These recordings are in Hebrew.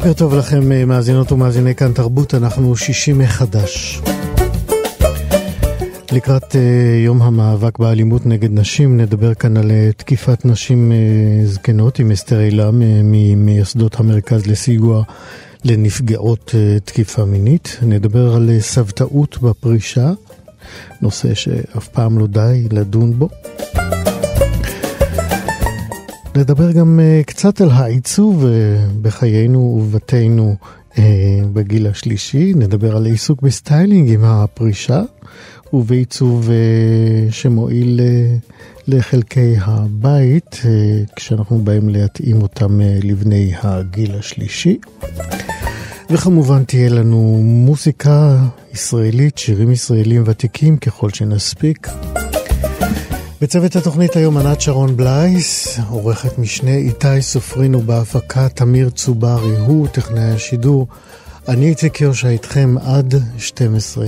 בוקר טוב לכם אה, מאזינות ומאזיני כאן תרבות, אנחנו שישי מחדש. לקראת uh, יום המאבק באלימות נגד נשים, נדבר כאן על uh, תקיפת נשים זקנות עם אסתר אילם ממייסדות המרכז לסיוע לנפגעות תקיפה מינית. נדבר על סבתאות בפרישה, נושא שאף פעם לא די לדון בו. נדבר גם אה, קצת על העיצוב אה, בחיינו ובבתינו אה, בגיל השלישי. נדבר על עיסוק בסטיילינג עם הפרישה. ובעיצוב שמועיל לחלקי הבית, כשאנחנו באים להתאים אותם לבני הגיל השלישי. וכמובן תהיה לנו מוזיקה ישראלית, שירים ישראלים ותיקים ככל שנספיק. בצוות התוכנית היום ענת שרון בלייס, עורכת משנה איתי סופרין ובהפקה תמיר צוברי, הוא טכנאי השידור. אני איציק יושע איתכם עד 12.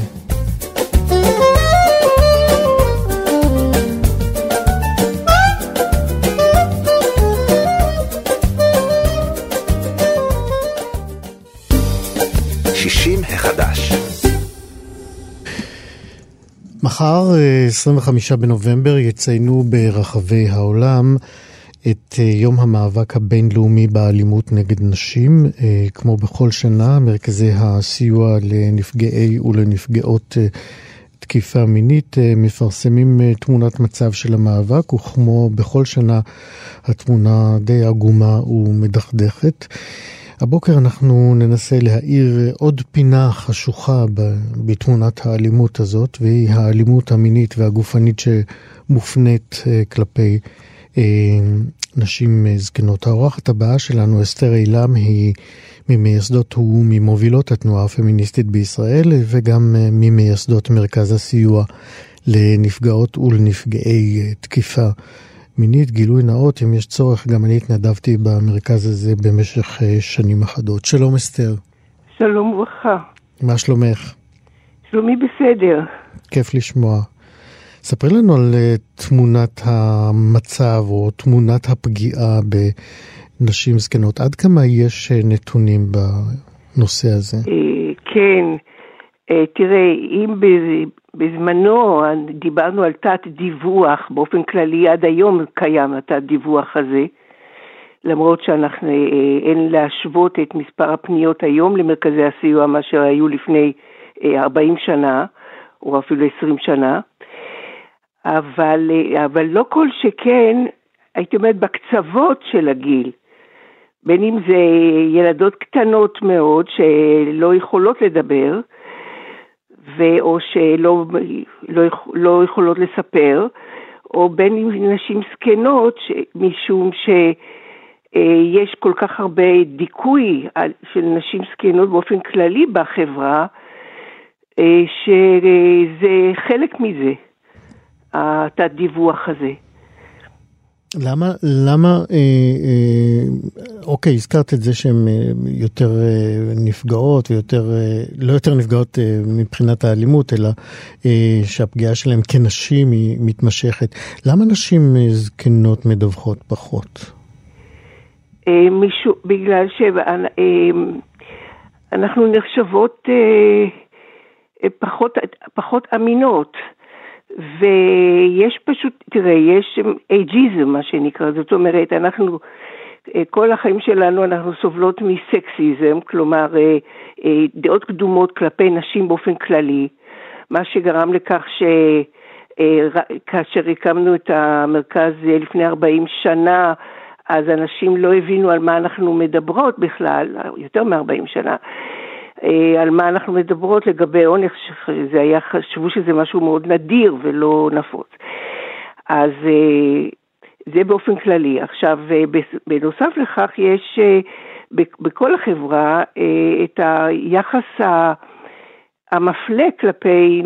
מחר, 25 בנובמבר, יציינו ברחבי העולם את יום המאבק הבינלאומי באלימות נגד נשים. כמו בכל שנה, מרכזי הסיוע לנפגעי ולנפגעות תקיפה מינית מפרסמים תמונת מצב של המאבק, וכמו בכל שנה, התמונה די עגומה ומדכדכת. הבוקר אנחנו ננסה להאיר עוד פינה חשוכה בתמונת האלימות הזאת, והיא האלימות המינית והגופנית שמופנית אה, כלפי אה, נשים זקנות. האורחת הבאה שלנו, אסתר אילם, היא ממייסדות וממובילות התנועה הפמיניסטית בישראל, וגם אה, ממייסדות מרכז הסיוע לנפגעות ולנפגעי תקיפה מינית, גילוי נאות, אם יש צורך, גם אני התנדבתי במרכז הזה במשך אה, שנים אחדות. שלום אסתר. שלום וברכה. מה שלומך? שלומי בסדר. כיף לשמוע. ספרי לנו על uh, תמונת המצב או תמונת הפגיעה בנשים זקנות. עד כמה יש uh, נתונים בנושא הזה? כן. תראה, אם בזמנו דיברנו על תת דיווח, באופן כללי עד היום קיים התת דיווח הזה, למרות שאנחנו, אה, אין להשוות את מספר הפניות היום למרכזי הסיוע מאשר היו לפני 40 אה, שנה, או אפילו 20 שנה, אבל, אה, אבל לא כל שכן, הייתי אומרת, בקצוות של הגיל. בין אם זה ילדות קטנות מאוד שלא יכולות לדבר, או שלא לא, לא יכולות לספר, או בין אם נשים זקנות, משום שיש כל כך הרבה דיכוי של נשים זקנות באופן כללי בחברה, אה, שזה חלק מזה, התת דיווח הזה. למה, למה, אה, אה, אוקיי, הזכרת את זה שהן אה, יותר אה, נפגעות ויותר, אה, לא יותר נפגעות אה, מבחינת האלימות, אלא אה, שהפגיעה שלהן כנשים היא מתמשכת. למה נשים אה, זקנות מדווחות פחות? אה, מישהו, בגלל שאנחנו אה, נחשבות אה, אה, פחות, פחות אמינות. ויש פשוט, תראה, יש אייג'יזם, מה שנקרא, זאת אומרת, אנחנו, אה, כל החיים שלנו אנחנו סובלות מסקסיזם, כלומר, אה, אה, דעות קדומות כלפי נשים באופן כללי, מה שגרם לכך ש... כאשר הקמנו את המרכז לפני 40 שנה, אז אנשים לא הבינו על מה אנחנו מדברות בכלל, יותר מ-40 שנה. על מה אנחנו מדברות לגבי אונס, זה היה, חשבו שזה משהו מאוד נדיר ולא נפוץ. אז זה באופן כללי. עכשיו, בנוסף לכך יש בכל החברה את היחס המפלה כלפי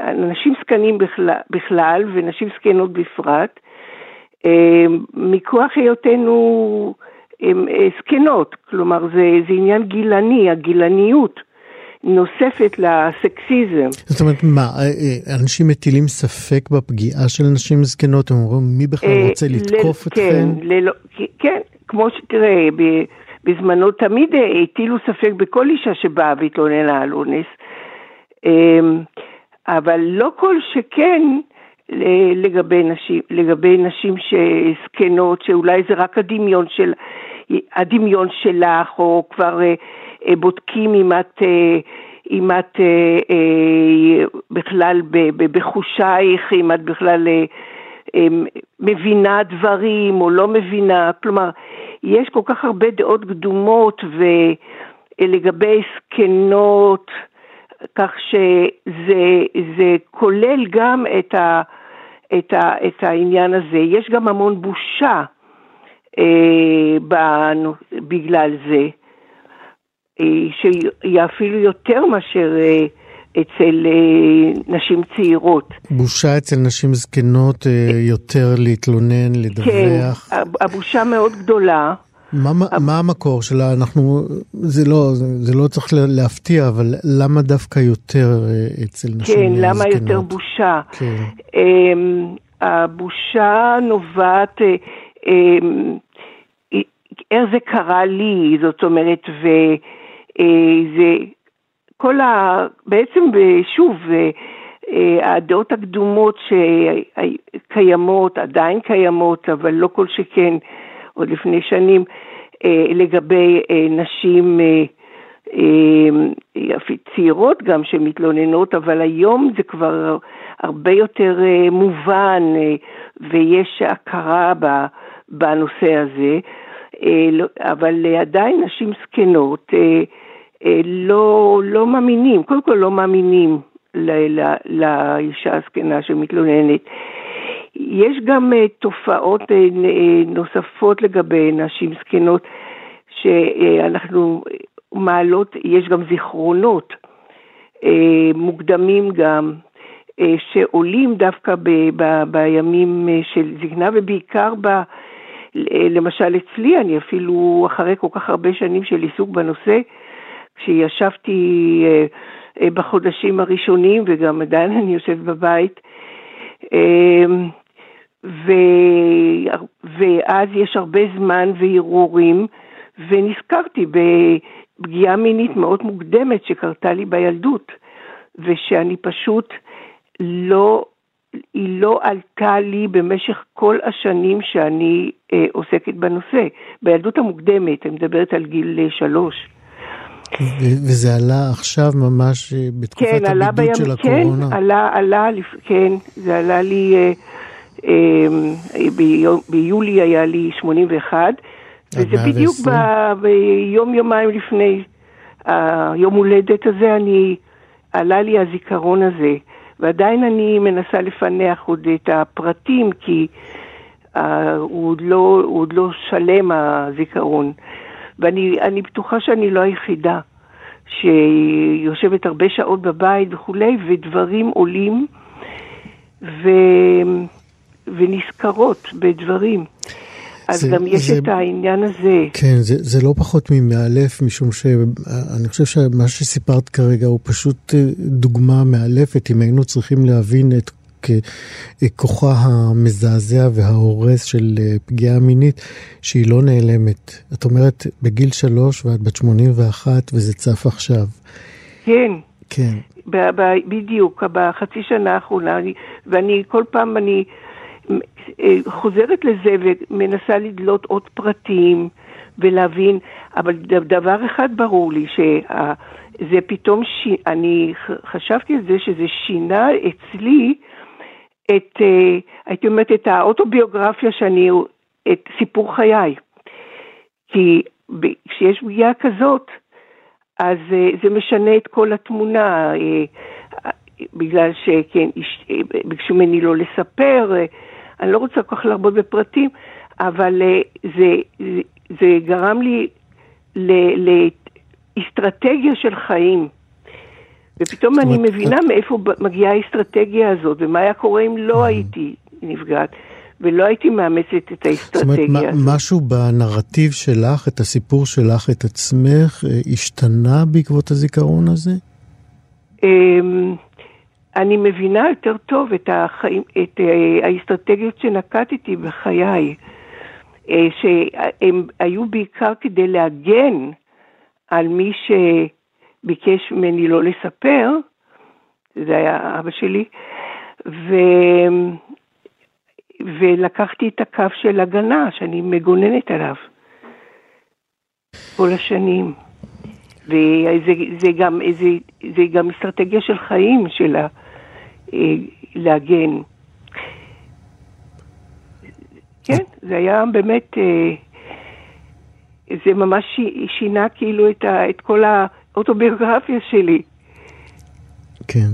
אנשים זקנים בכלל ונשים זקנות בפרט, מכוח היותנו זקנות, כלומר זה, זה עניין גילני, הגילניות. נוספת לסקסיזם. זאת אומרת, מה, אה, אה, אנשים מטילים ספק בפגיעה של נשים זקנות? הם אומרים, מי בכלל אה, רוצה לתקוף אתכם? כן, ללא, כן, כמו שתראה, בזמנו תמיד הטילו ספק בכל אישה שבאה והתלוננה על אונס, אמ, אבל לא כל שכן לגבי נשים, לגבי נשים זקנות, שאולי זה רק הדמיון, של, הדמיון שלך, או כבר אה, בודקים אם את, אה, אם את אה, בכלל בחושייך, אם את בכלל מבינה דברים או לא מבינה, כלומר, יש כל כך הרבה דעות קדומות ולגבי זקנות, כך שזה כולל גם את, ה, את, ה, את העניין הזה. יש גם המון בושה אה, בגלל זה. אה, שהיא אפילו יותר מאשר אה, אצל אה, נשים צעירות. בושה אצל נשים זקנות יותר להתלונן, לדווח. כן, הבושה מאוד גדולה. מה, מה המקור שלה? אנחנו, זה לא, זה לא צריך להפתיע, אבל למה דווקא יותר אצל נשים כן, זקנות? כן, למה יותר בושה? כן. אמ, הבושה נובעת, איך זה קרה לי, זאת אומרת, ו... אה, כל ה... בעצם, שוב, אה, הדעות הקדומות שקיימות, עדיין קיימות, אבל לא כל שכן עוד לפני שנים, אה, לגבי נשים צעירות גם שמתלוננות, אבל היום זה כבר הרבה יותר מובן ויש הכרה בנושא הזה, לא, אבל עדיין נשים זקנות אה, לא, לא מאמינים, קודם כל לא מאמינים לאישה הזקנה שמתלוננת. יש גם תופעות נוספות לגבי נשים זקנות, שאנחנו מעלות, יש גם זיכרונות מוקדמים גם, שעולים דווקא ב, ב, בימים של זקנה, ובעיקר ב... למשל אצלי, אני אפילו אחרי כל כך הרבה שנים של עיסוק בנושא, כשישבתי אה, אה, בחודשים הראשונים, וגם עדיין אני יושבת בבית, אמ, ו... ואז יש הרבה זמן והרהורים, ונזכרתי בפגיעה מינית מאוד מוקדמת שקרתה לי בילדות, ושאני פשוט לא, היא לא עלתה לי במשך כל השנים שאני אה, עוסקת בנושא. בילדות המוקדמת, אני מדברת על גיל אה, שלוש. וזה עלה עכשיו ממש אה, בתקופת כן, הבידוד בימ... של הקורונה? כן, עלה, עלה, כן, זה עלה לי, אה, אה, ביום, ביולי היה לי 81, וזה בדיוק ב, ביום יומיים לפני היום הולדת הזה, אני, עלה לי הזיכרון הזה, ועדיין אני מנסה לפענח עוד את הפרטים, כי uh, הוא, עוד לא, הוא עוד לא שלם הזיכרון. ואני בטוחה שאני לא היחידה שיושבת הרבה שעות בבית וכולי, ודברים עולים ו... ונזכרות בדברים. אז זה, גם יש זה, את העניין הזה. כן, זה, זה לא פחות ממאלף, משום שאני חושב שמה שסיפרת כרגע הוא פשוט אה, דוגמה מאלפת. אם היינו צריכים להבין את כוחה המזעזע וההורס של אה, פגיעה מינית, שהיא לא נעלמת. את אומרת, בגיל שלוש ואת בת 81 וזה צף עכשיו. כן. כן. ב- ב- בדיוק, בחצי שנה האחרונה, ואני כל פעם אני חוזרת לזה ומנסה לדלות עוד פרטים ולהבין, אבל דבר אחד ברור לי, שזה פתאום, ש... אני חשבתי על זה שזה שינה אצלי את, אה, הייתי אומרת, את האוטוביוגרפיה שאני, את סיפור חיי. כי כשיש פגיעה כזאת, אז אה, זה משנה את כל התמונה, בגלל שכן, ביקשו ממני לא לספר, אני לא רוצה כל כך להרבות בפרטים, אבל זה, זה, זה גרם לי לאסטרטגיה של חיים. ופתאום אני מבינה את... מאיפה מגיעה האסטרטגיה הזאת, ומה היה קורה אם לא הייתי נפגעת. ולא הייתי מאמצת את האסטרטגיה. זאת אומרת, הזאת. משהו בנרטיב שלך, את הסיפור שלך, את עצמך, אה, השתנה בעקבות הזיכרון הזה? אני מבינה יותר טוב את, החיים, את אה, האסטרטגיות שנקטתי בחיי, אה, שהם היו בעיקר כדי להגן על מי שביקש ממני לא לספר, זה היה אבא שלי, ו... ולקחתי את הקו של הגנה שאני מגוננת עליו כל השנים. וזה זה גם, זה, זה גם אסטרטגיה של חיים, של ה, אה, להגן. כן, זה היה באמת, אה, זה ממש שינה כאילו את, ה, את כל האוטוביוגרפיה שלי. כן.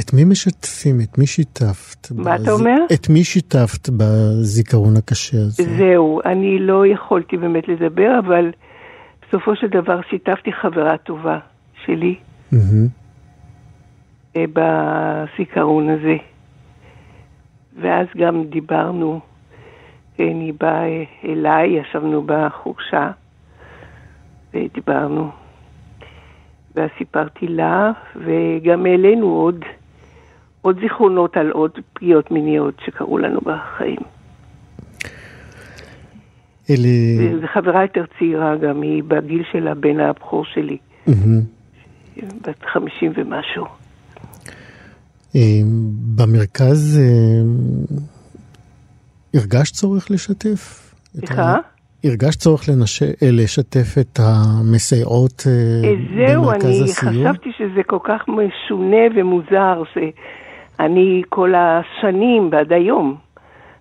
את מי משתפים? את מי שיתפת? מה בז... אתה אומר? את מי שיתפת בזיכרון הקשה הזה? זהו, אני לא יכולתי באמת לדבר, אבל בסופו של דבר שיתפתי חברה טובה שלי mm-hmm. בזיכרון הזה. ואז גם דיברנו, כן, היא באה אליי, ישבנו בחורשה ודיברנו. ואז סיפרתי לה, וגם העלינו עוד עוד זיכרונות על עוד פגיעות מיניות שקרו לנו בחיים. אלה... זו חברה יותר צעירה גם, היא בגיל של הבן הבכור שלי. בת חמישים ומשהו. אה, במרכז אה, הרגשת צורך לשתף? סליחה? הרגשת צורך לנש... אה, לשתף את המסייעות במרכז הסיור? זהו, אני חשבתי שזה כל כך משונה ומוזר, ש... אני כל השנים ועד היום,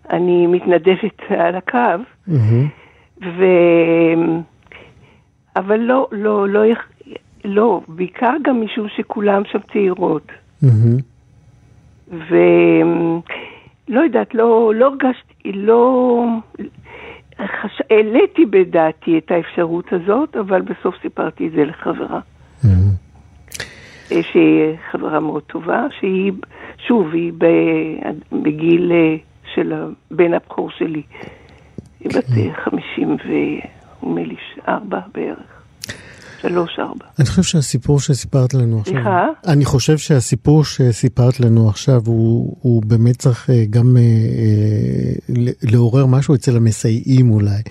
אני מתנדבת על הקו, mm-hmm. ו... אבל לא, לא, לא, לא, בעיקר גם משום שכולם שם צעירות. Mm-hmm. ולא יודעת, לא, לא הרגשתי, לא... חש... העליתי בדעתי את האפשרות הזאת, אבל בסוף סיפרתי את זה לחברה. Mm-hmm. שהיא חברה מאוד טובה, שהיא, שוב, היא בגיל אה, של הבן הבכור שלי. היא בת אה, חמישים ונדמה לי ארבע בערך. שלוש, ארבע. אני חושב שהסיפור שסיפרת לנו עכשיו... סליחה? אני חושב שהסיפור שסיפרת לנו עכשיו, הוא, הוא באמת צריך אה, גם אה, לעורר משהו אצל המסייעים אולי,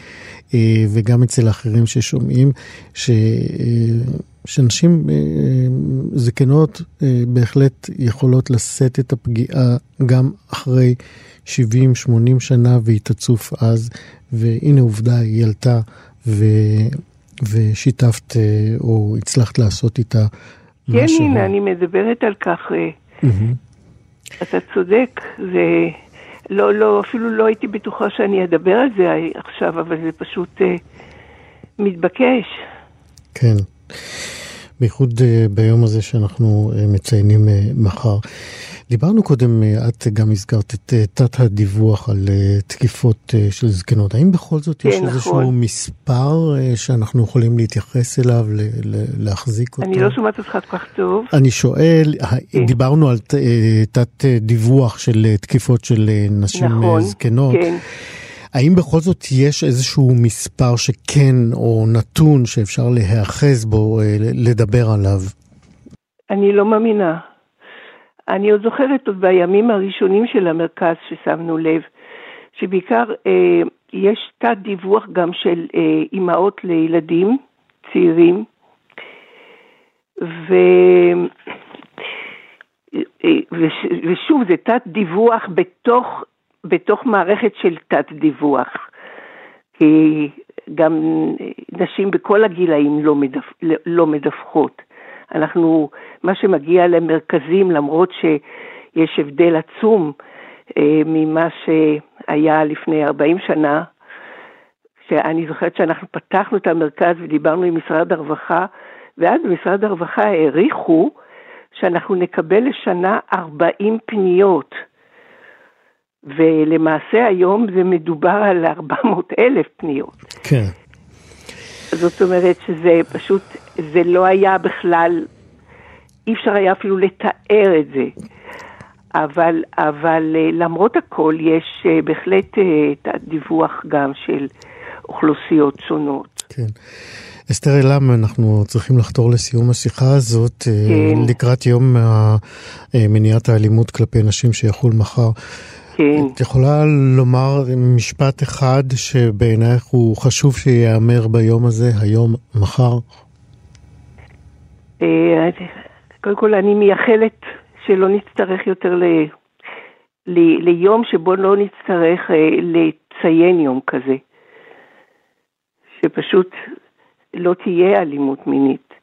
אה, וגם אצל האחרים ששומעים, ש... אה, שנשים אה, זקנות אה, בהחלט יכולות לשאת את הפגיעה גם אחרי 70-80 שנה והיא תצוף אז, והנה עובדה, היא עלתה ו... ושיתפת אה, או הצלחת לעשות איתה כן, משהו. כן, הנה, אני מדברת על כך. Mm-hmm. אתה צודק, זה... לא, לא, אפילו לא הייתי בטוחה שאני אדבר על זה עכשיו, אבל זה פשוט אה, מתבקש. כן. בייחוד אה, ביום הזה שאנחנו אה, מציינים אה, מחר. דיברנו קודם, את גם הזכרת את תת הדיווח על תקיפות של זקנות. האם בכל זאת יש כן, איזשהו נכון. מספר שאנחנו יכולים להתייחס אליו, להחזיק אותו? אני לא שומעת אותך כל כך טוב. אני שואל, כן. דיברנו על תת דיווח של תקיפות של נשים נכון, זקנות. כן. האם בכל זאת יש איזשהו מספר שכן, או נתון שאפשר להיאחז בו, אה, לדבר עליו? אני לא מאמינה. אני עוד זוכרת עוד בימים הראשונים של המרכז ששמנו לב, שבעיקר אה, יש תת דיווח גם של אה, אימהות לילדים צעירים, ו... אה, ושוב, זה תת דיווח בתוך בתוך מערכת של תת דיווח. כי גם נשים בכל הגילאים לא, מדווח, לא מדווחות. אנחנו, מה שמגיע למרכזים, למרות שיש הבדל עצום אה, ממה שהיה לפני 40 שנה, שאני זוכרת שאנחנו פתחנו את המרכז ודיברנו עם משרד הרווחה, ואז במשרד הרווחה העריכו שאנחנו נקבל לשנה 40 פניות. ולמעשה היום זה מדובר על 400 אלף פניות. כן. זאת אומרת שזה פשוט, זה לא היה בכלל, אי אפשר היה אפילו לתאר את זה. אבל, אבל אה, למרות הכל יש אה, בהחלט אה, את הדיווח גם של אוכלוסיות שונות. כן. אסתר אלעם, אנחנו צריכים לחתור לסיום השיחה הזאת כן. לקראת יום מניעת האלימות כלפי נשים שיחול מחר. כן. את יכולה לומר משפט אחד שבעינייך הוא חשוב שייאמר ביום הזה, היום, מחר? קודם כל אני מייחלת שלא נצטרך יותר ל... ל... ליום שבו לא נצטרך אה, לציין יום כזה. שפשוט לא תהיה אלימות מינית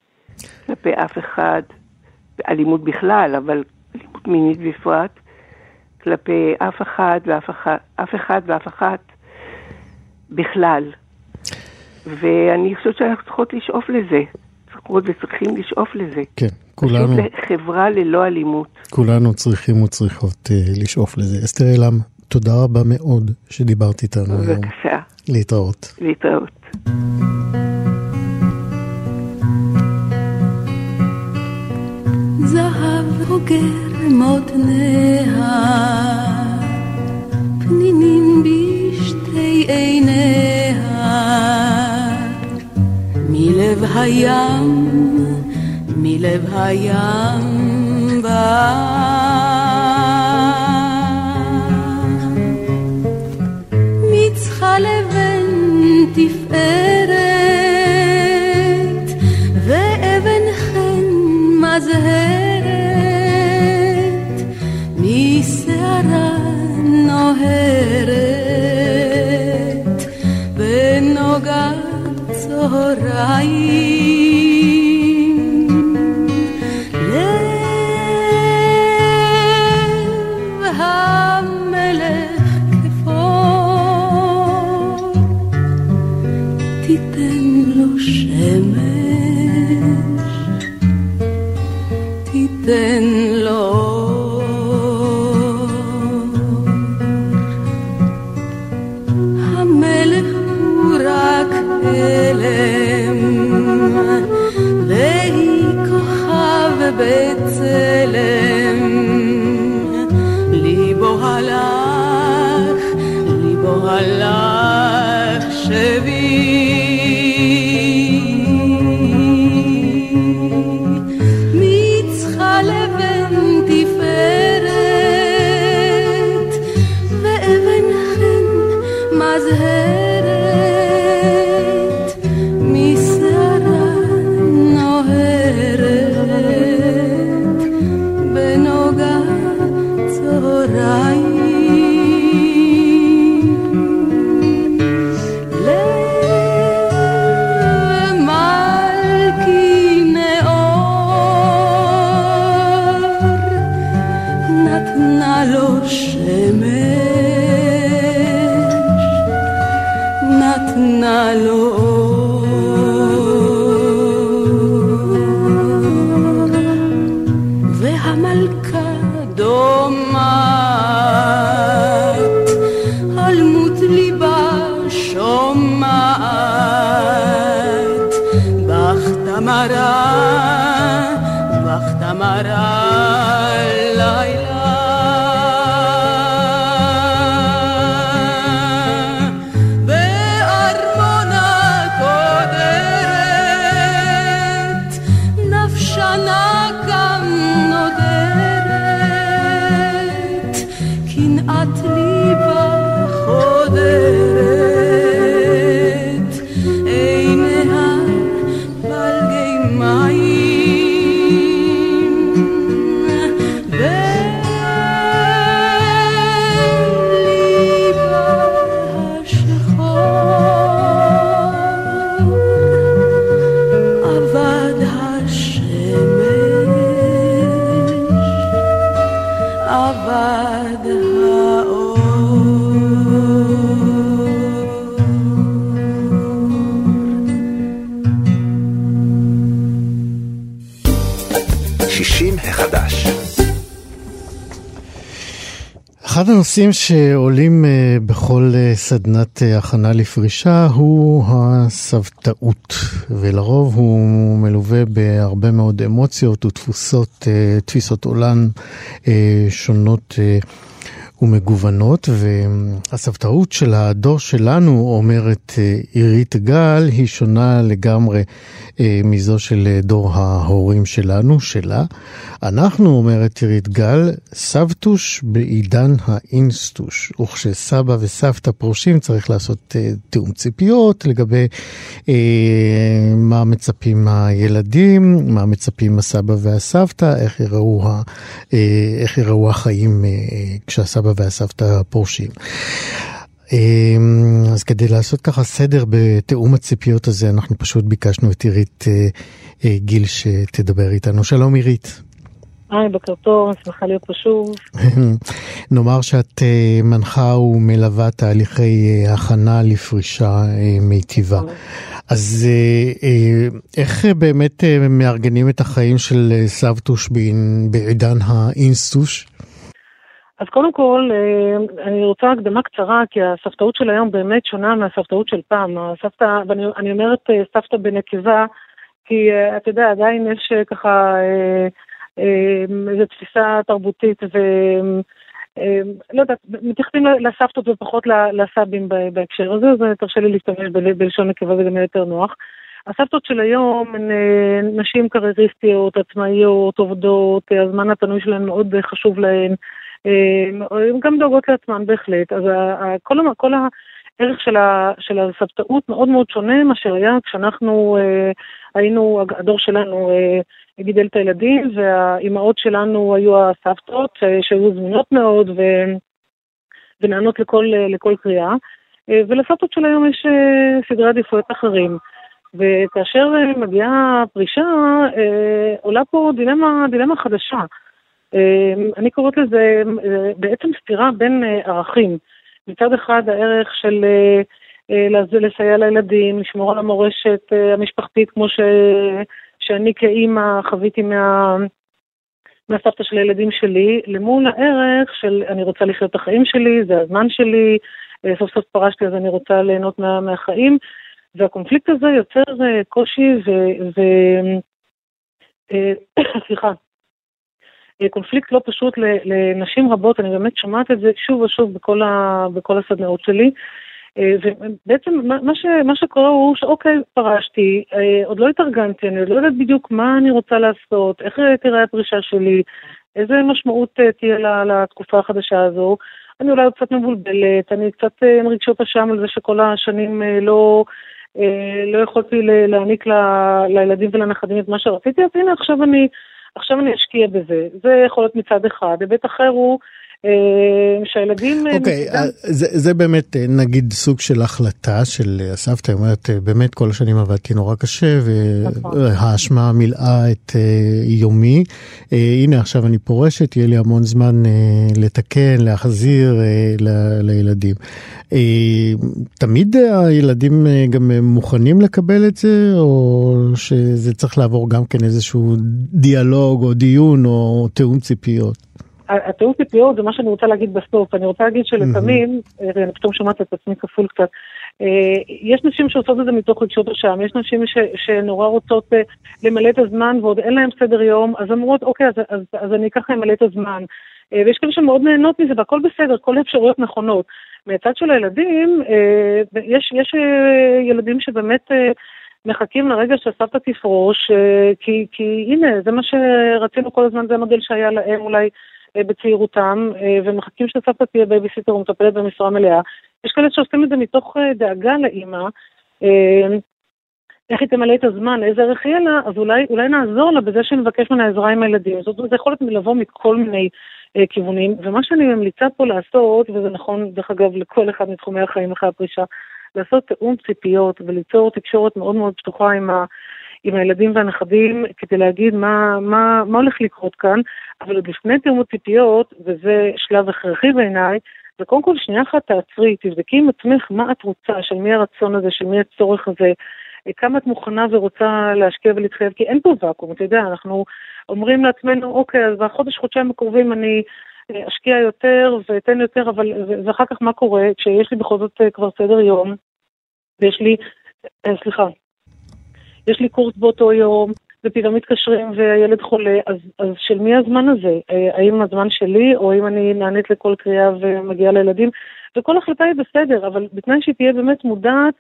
כלפי אף אחד, אלימות בכלל, אבל אלימות מינית בפרט, כלפי אף אחד ואף אחד, אף אחד ואף אחת בכלל. ואני חושבת שאנחנו צריכות לשאוף לזה. צריכות וצריכים לשאוף לזה. כן, כולנו... פשוט לחברה ללא אלימות. כולנו צריכים וצריכות uh, לשאוף לזה. אסתר אילם, תודה רבה מאוד שדיברת איתנו היום. בבקשה. להתראות. להתראות. זהב הוגר מותניה, פנינים בשתי עיניה. מלב הים, מלב הים בא. מצחה לבן תפארת, right. הנושאים שעולים אה, בכל אה, סדנת אה, הכנה לפרישה הוא הסבתאות, ולרוב הוא מלווה בהרבה מאוד אמוציות ותפוסות, תפיסות עולם שונות ומגוונות, והסבתאות של הדור שלנו, אומרת אה, עירית גל, היא שונה לגמרי אה, מזו של אה, דור ההורים שלנו, שלה. אנחנו, אומרת עירית גל, סבתוש בעידן האינסטוש, וכשסבא וסבתא פורשים צריך לעשות תיאום ציפיות לגבי מה מצפים הילדים, מה מצפים הסבא והסבתא, איך יראו, איך יראו החיים כשהסבא והסבתא פורשים. אמ, אז כדי לעשות ככה סדר בתיאום הציפיות הזה, אנחנו פשוט ביקשנו את עירית אה, אה, גיל שתדבר איתנו. שלום עירית. היי, בוקר טוב, שמחה להיות פה שוב. נאמר שאת אה, מנחה ומלווה תהליכי הכנה לפרישה מיטיבה. אז איך באמת מארגנים את החיים של סבתוש בעידן האינסטוש? אז קודם כל, אה, אני רוצה הקדמה קצרה, כי הסבתאות של היום באמת שונה מהסבתאות של פעם. הסבתא, ואני אומרת אה, סבתא בנקבה, כי אה, אתה יודע, עדיין יש ככה איזו תפיסה תרבותית, ו... לא יודעת, מתייחסים לסבתות ופחות לסבים בהקשר הזה, אז תרשה לי להשתמש בלשון נקבה, זה גם יותר נוח. הסבתות של היום הן נשים קרייריסטיות, עצמאיות, עובדות, הזמן הפנוי שלהן מאוד חשוב להן. הן גם דואגות לעצמן בהחלט, אז כל, כל הערך של, של הסבתאות מאוד מאוד שונה ממה שהיה כשאנחנו אה, היינו, הדור שלנו אה, גידל את הילדים והאימהות שלנו היו הסבתות אה, שהיו זמינות מאוד ו, ונענות לכל, לכל קריאה, ולסבתות של היום יש סדרי עדיפויות אחרים. וכאשר מגיעה פרישה, עולה פה דילמה, דילמה חדשה. אמ, אני קוראת לזה אה, בעצם סתירה בין אה, ערכים. מצד אחד הערך של אה, לסייע לילדים, לשמור על המורשת המשפחתית כמו ש... שאני כאימא חוויתי מה... מהסבתא של הילדים שלי, למול הערך של אני רוצה לחיות את החיים שלי, זה הזמן שלי, סוף סוף פרשתי אז אני רוצה ליהנות מה... מהחיים, והקונפליקט הזה יוצר קושי ו... ו... סליחה, קונפליקט לא פשוט לנשים רבות, אני באמת שומעת את זה שוב ושוב בכל, ה, בכל הסדנאות שלי. אה, ובעצם מה, ש, מה שקורה הוא שאוקיי, פרשתי, אה, עוד לא התארגנתי, אני לא יודעת בדיוק מה אני רוצה לעשות, איך תראה הפרישה שלי, איזה משמעות תהיה לתקופה החדשה הזו. אני אולי קצת מבולבלת, אני קצת עם רגשות אשם על זה שכל השנים לא, לא יכולתי להעניק ל, לילדים ולנכדים את מה שרציתי, אז הנה עכשיו אני עכשיו אני אשקיע בזה. זה יכול להיות מצד אחד. היבט אחר הוא שהילדים... אה, אוקיי, okay, זה, זה באמת אה, נגיד סוג של החלטה של הסבתא, היא אומרת, באמת כל השנים עבדתי נורא קשה, והאשמה מילאה את יומי. הנה עכשיו אני פורשת, יהיה לי המון זמן לתקן, להחזיר לילדים. תמיד הילדים גם מוכנים לקבל את זה, או שזה צריך לעבור גם כן איזשהו דיאלוג או דיון או תיאום ציפיות? התיאום ציפיות זה מה שאני רוצה להגיד בסוף. אני רוצה להגיד שלפעמים, אה, אני פתאום שומעת את עצמי כפול קצת, אה, יש נשים שעושות את זה מתוך רגשות אשם, יש נשים ש, שנורא רוצות אה, למלא את הזמן ועוד אין להן סדר יום, אז אמרות, אוקיי, אז, אז, אז אני ככה אמלא את הזמן. ויש כאלה שמאוד נהנות מזה והכל בסדר, כל האפשרויות נכונות. מהצד של הילדים, יש, יש ילדים שבאמת מחכים לרגע שהסבתא תפרוש, כי, כי הנה, זה מה שרצינו כל הזמן, זה המודל שהיה להם אולי בצעירותם, אה, ומחכים שסבתא תהיה בייביסיטר ומטפלת במשרה מלאה. יש כאלה שעושים את זה מתוך אה, דאגה לאימא, איך היא תמלא את הזמן, איזה ערך יהיה לה, אז אולי, אולי נעזור לה בזה שנבקש ממנה עזרה עם הילדים. זאת אומרת, זה יכול לבוא מכל מיני אה, כיוונים, ומה שאני ממליצה פה לעשות, וזה נכון, דרך אגב, לכל אחד מתחומי החיים אחרי הפרישה, לעשות תיאום ציפיות וליצור תקשורת מאוד מאוד פתוחה עם, ה, עם הילדים והנכדים כדי להגיד מה, מה, מה הולך לקרות כאן, אבל עוד לפני תיאום הציפיות, וזה שלב הכרחי בעיניי, זה קודם כל שנייה אחת תעצרי, תבדקי עם עצמך מה את רוצה, של מי הרצון הזה, של מי הצורך הזה, כמה את מוכנה ורוצה להשקיע ולהתחייב, כי אין פה ואקום, אתה יודע, אנחנו אומרים לעצמנו, אוקיי, אז בחודש, חודשיים הקרובים אני אשקיע יותר ואתן יותר, אבל, ואחר כך מה קורה? כשיש לי בכל זאת כבר סדר יום, ויש לי, סליחה, יש לי קורס באותו יום, ופתאום מתקשרים והילד חולה, אז, אז של מי הזמן הזה? האם הזמן שלי, או האם אני נענית לכל קריאה ומגיעה לילדים? וכל החלטה היא בסדר, אבל בתנאי שהיא תהיה באמת מודעת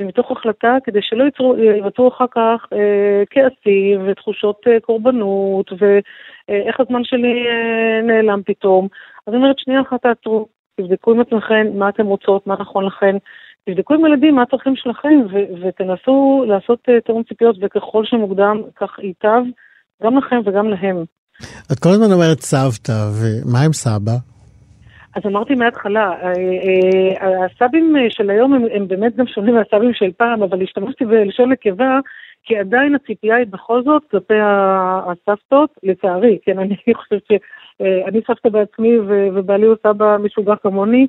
ומתוך החלטה, כדי שלא ייווצרו אחר כך אה, כעסים ותחושות אה, קורבנות, ואיך הזמן שלי אה, נעלם פתאום. אז אני אומרת, שנייה אחת תעצרו, תבדקו עם עצמכם מה אתם רוצות, מה נכון לכם, תבדקו עם ילדים מה הצרכים שלכם, ו- ותנסו לעשות אה, תיאום ציפיות, וככל שמוקדם, כך ייטב, גם לכם וגם להם. את כל הזמן אומרת סבתא, ומה עם סבא? אז אמרתי מההתחלה, אה, אה, הסבים של היום הם, הם באמת גם שונים מהסבים של פעם, אבל השתמשתי בלשון נקבה, כי עדיין הציפייה היא בכל זאת כלפי הסבתות, לצערי, כן, אני חושבת שאני סבתא בעצמי ובעלי הוא סבא משוגע כמוני,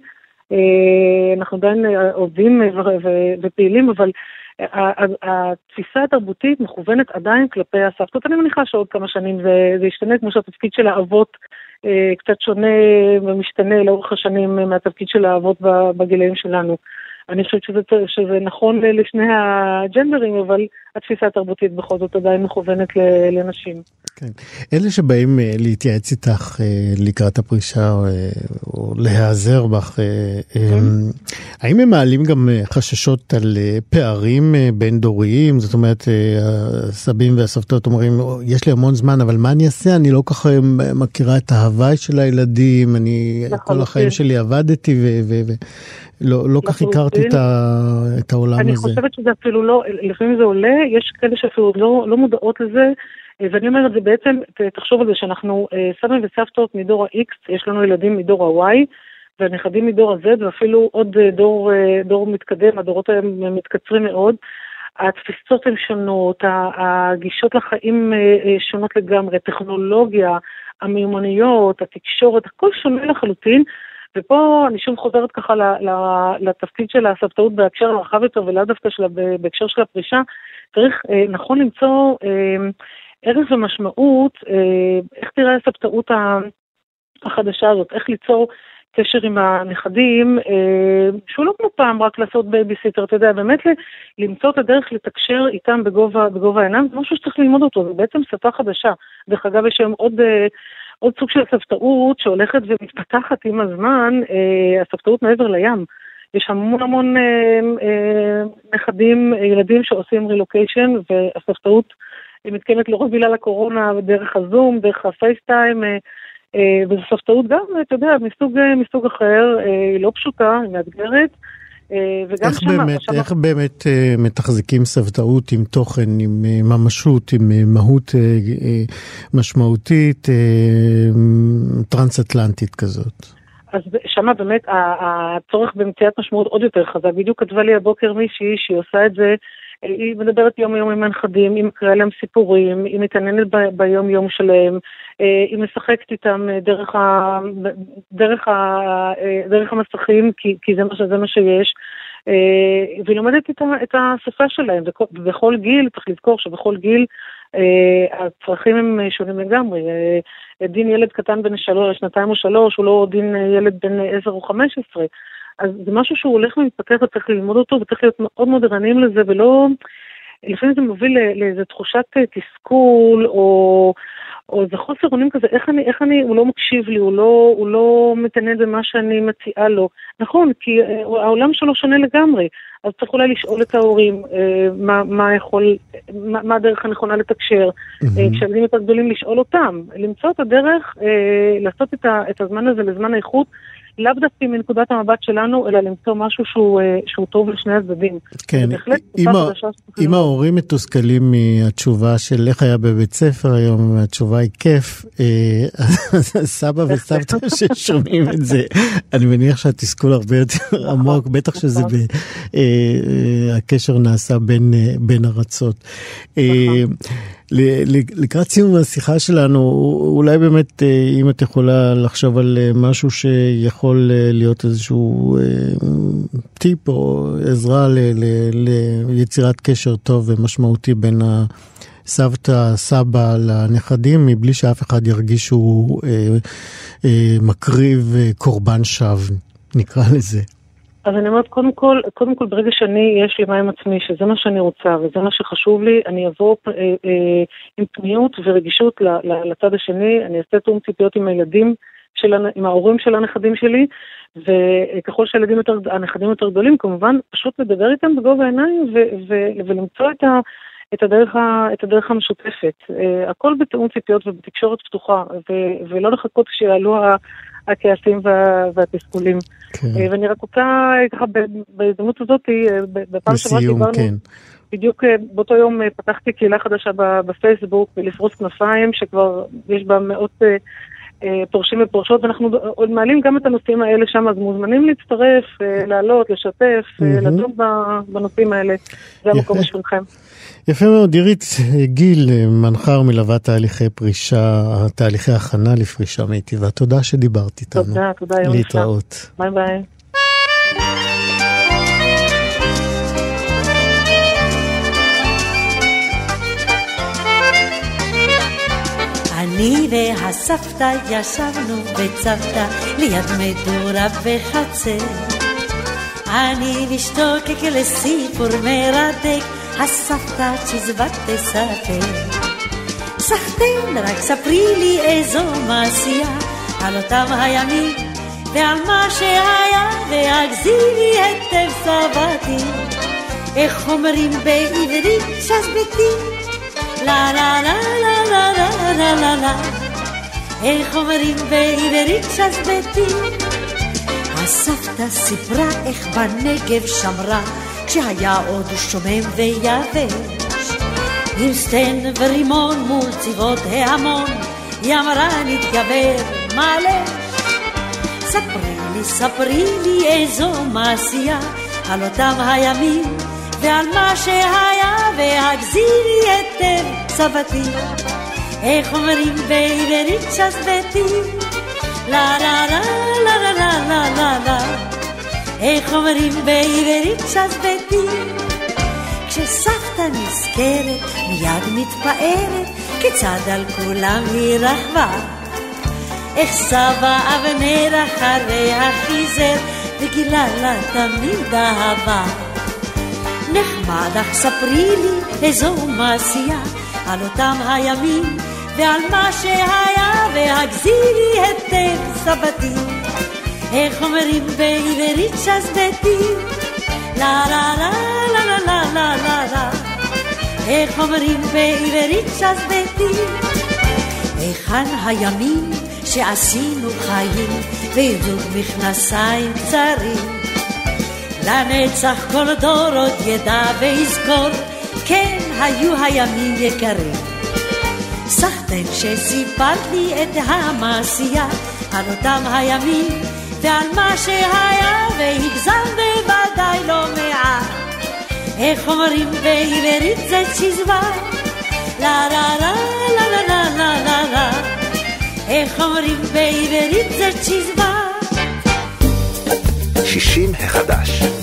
אנחנו עדיין עובדים ופעילים, אבל התפיסה התרבותית מכוונת עדיין כלפי הסבתות. אני מניחה שעוד כמה שנים זה, זה ישתנה, כמו שהתפקיד של האבות אה, קצת שונה ומשתנה לאורך השנים מהתפקיד של האבות בגילאים שלנו. אני חושבת שזה, שזה נכון לשני הג'נדרים, אבל התפיסה התרבותית בכל זאת עדיין מכוונת לנשים. כן. אלה שבאים אה, להתייעץ איתך אה, לקראת הפרישה או, או להיעזר בך, כן. האם הם מעלים גם חששות על פערים בין דוריים? זאת אומרת, הסבים והסבתות אומרים, יש לי המון זמן, אבל מה אני אעשה? אני לא ככה מכירה את ההוואי של הילדים, אני נכון, כל החיים כן. שלי עבדתי ו... ו, ו לא, כך הכרתי את, העולם אני הזה. אני חושבת שזה אפילו לא, לפעמים זה עולה, יש כאלה שאפילו לא, לא מודעות לזה, ואני אומרת, זה בעצם, תחשוב על זה שאנחנו אה, סבים וסבתות מדור ה-X, יש לנו ילדים מדור ה-Y, והנכדים מדור ה-Z, ואפילו עוד אה, דור, אה, דור מתקדם, הדורות האלה מתקצרים מאוד. התפיסות הן שונות, הגישות לחיים שונות לגמרי, טכנולוגיה, המיומנויות, התקשורת, הכל שונה לחלוטין. ופה אני שוב חוזרת ככה לתפקיד של הסבתאות בהקשר הרחב יותר ולאו דווקא בהקשר של הפרישה, צריך אה, נכון למצוא אה, ערך ומשמעות, אה, איך תראה הסבתאות החדשה הזאת, איך ליצור קשר עם הנכדים, שהוא לא כמו פעם רק לעשות בייביסיטר, אתה יודע, באמת למצוא את הדרך לתקשר איתם בגובה, בגובה העיניים, זה משהו שצריך ללמוד אותו, זה בעצם שפה חדשה. דרך אגב, יש היום עוד עוד סוג של סבתאות שהולכת ומתפתחת עם הזמן, הסבתאות מעבר לים. יש המון המון אה, אה, נכדים, ילדים שעושים רילוקיישן, והסבתאות מתקיימת לא רק בגלל הקורונה, דרך הזום, דרך ה FaceTime, אה, אה, וזו סבתאות גם, אתה יודע, מסוג, אה, מסוג אחר, אה, היא לא פשוטה, היא מאתגרת. אה, וגם איך שמה, באמת, שמה... איך באמת uh, מתחזקים סבתאות עם תוכן, עם uh, ממשות, עם uh, מהות uh, uh, משמעותית, uh, טרנס-אטלנטית כזאת? אז שמה באמת הצורך במציאת משמעות עוד יותר חזק. בדיוק כתבה לי הבוקר מישהי שהיא עושה את זה, היא מדברת יום יום עם הנכדים, היא מקריאה להם סיפורים, היא מתעניינת ביום יום שלהם, היא משחקת איתם דרך, ה, דרך, ה, דרך המסכים, כי, כי זה, מה, זה מה שיש. והיא לומדת את, את השפה שלהם, ובכל גיל, צריך לזכור שבכל גיל אה, הצרכים הם שונים לגמרי. אה, דין ילד קטן בן שלוש, שנתיים או שלוש, הוא לא דין ילד בן עשר או חמש עשרה. אז זה משהו שהוא הולך ומתפתח וצריך ללמוד אותו וצריך להיות מאוד מאוד ערניים לזה ולא... לפעמים זה מוביל לאיזו תחושת תסכול או, או איזה חוסר אונים כזה, איך אני, איך אני, הוא לא מקשיב לי, הוא לא, הוא לא מתעניין במה שאני מציעה לו. נכון, כי אה, העולם שלו שונה לגמרי, אז צריך אולי לשאול את ההורים אה, מה, מה יכול, מה, מה הדרך הנכונה לתקשר. Mm-hmm. כשילדים יותר גדולים לשאול אותם, למצוא את הדרך, לעשות את, ה, את הזמן הזה לזמן האיכות. לאו דווקא מנקודת המבט שלנו, אלא למצוא משהו שהוא, אה, שהוא טוב לשני הצדדים. כן, אם, ה... אם ההורים מתוסכלים מהתשובה של איך היה בבית ספר היום, והתשובה היא כיף, אה, סבא וסבתא ששומעים את זה, אני מניח שהתסכול הרבה יותר עמוק, בטח שזה ב... אה, הקשר נעשה בין, בין ארצות. לקראת סיום השיחה שלנו, אולי באמת, אה, אם את יכולה לחשוב על אה, משהו שיכול אה, להיות איזשהו טיפ או עזרה ליצירת קשר טוב ומשמעותי בין סבתא, סבא לנכדים, מבלי שאף אחד ירגיש שהוא מקריב קורבן שווא, נקרא לזה. אז אני אומרת, קודם כל, קודם כל ברגע שאני, יש לי מים עצמי, שזה מה שאני רוצה וזה מה שחשוב לי, אני אבוא אה, אה, עם פניות ורגישות לצד השני, אני אעשה תאום ציפיות עם הילדים, של, עם ההורים של הנכדים שלי, וככל שהילדים יותר, הנכדים יותר גדולים, כמובן, פשוט לדבר איתם בגובה העיניים ולמצוא את, ה, את, הדרך ה, את הדרך המשותפת. Uh, הכל בתאום ציפיות ובתקשורת פתוחה, ו- ולא לחכות כשיעלו הכעסים וה, והתסכולים. כן. Uh, ואני רק רוצה, ככה, בהזדמנות הזאת, uh, בפעם שעברה דיברנו... כן. בדיוק באותו יום פתחתי קהילה חדשה בפייסבוק, לפרוס כנפיים, שכבר יש בה מאות אה, פורשים ופורשות, ואנחנו עוד מעלים גם את הנושאים האלה שם, אז מוזמנים להצטרף, אה, לעלות, לשתף, mm-hmm. לדון בנושאים האלה. זה המקום בשבילכם. יפה מאוד, עירית גיל, מנחה ומלווה תהליכי פרישה, תהליכי הכנה לפרישה מיטיבה. תודה שדיברת איתנו. תודה, תודה, יום להתראות. ביי ביי. אני והסבתא ישבנו בצוותא ליד מדורה בחצר. אני משתוקק לסיפור מרתק, הסבתא צ'יזבט תספר. סחטיין, רק ספרי לי איזו מעשייה על אותם הימים ועל מה שהיה, והגזירי היטב סבתי. איך אומרים בעברית שזבתי? לה לה לה לה לה לה לה לה לה. איך אומרים בעברית שזבטי? הסבתא סיפרה איך בנגב שמרה כשהיה עוד שומם ויבש. עם סטן ורימון מול צבאות ההמון היא אמרה נתגבר מלא ספרי לי, ספרי לי איזו מעשייה על אותם הימים ועל מה שהיה והגזירי היטב. סבתי איך אומרים בעברית שזבתי לה לה לה לה לה לה לה לה לה. איך אומרים בעברית שזבתי כשסבתא נזכרת מיד מתפארת כיצד על כולם היא רכבה איך סבא אבנר אחריה חיזר וגילה לה תמיד אהבה נחמד, אך ספרי לי איזו מעשייה על אותם הימים ועל מה שהיה והגזירי היטב סבתי. איך אומרים בעברית שזבתי לה לה לה לה לה לה לה לה לה. איך אומרים בעברית שזבתי היכן הימים שעשינו חיים ועידוד מכנסיים קצרים לנצח כל דור עוד ידע ויזכור, כן היו הימים יקרים. סחטן שסיפרת לי את המעשייה, על אותם הימים ועל מה שהיה, והגזם בוודאי לא מעט. איך אומרים בעברית זה צ'יזבא? לה לה לה לה לה לה לה לה איך אומרים בעברית זה צ'יזבא? 60 החדש.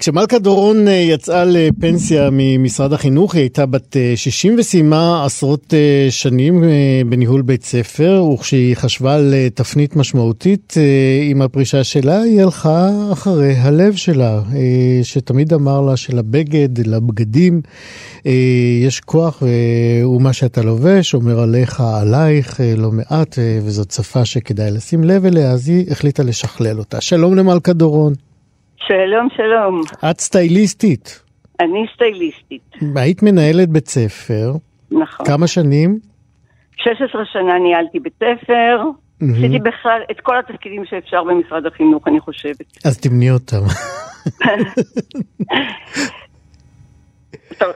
כשמלכה דורון אה, יצאה לפנסיה ממשרד החינוך, היא הייתה בת 60 אה, וסיימה עשרות אה, שנים בניהול בית ספר, וכשהיא חשבה על תפנית משמעותית עם הפרישה שלה, היא הלכה אחרי הלב שלה, שתמיד אמר לה שלבגד, לבגדים, יש כוח, ומה שאתה לובש אומר עליך, עלייך לא מעט, וזאת שפה שכדאי לשים לב אליה, אז היא החליטה לשכלל אותה. שלום למלכה דורון. שלום, שלום. את סטייליסטית. אני סטייליסטית. היית מנהלת בית ספר. נכון. כמה שנים? 16 שנה ניהלתי בית ספר. עשיתי mm-hmm. בכלל את כל התפקידים שאפשר במשרד החינוך, אני חושבת. אז תמני אותם. טוב,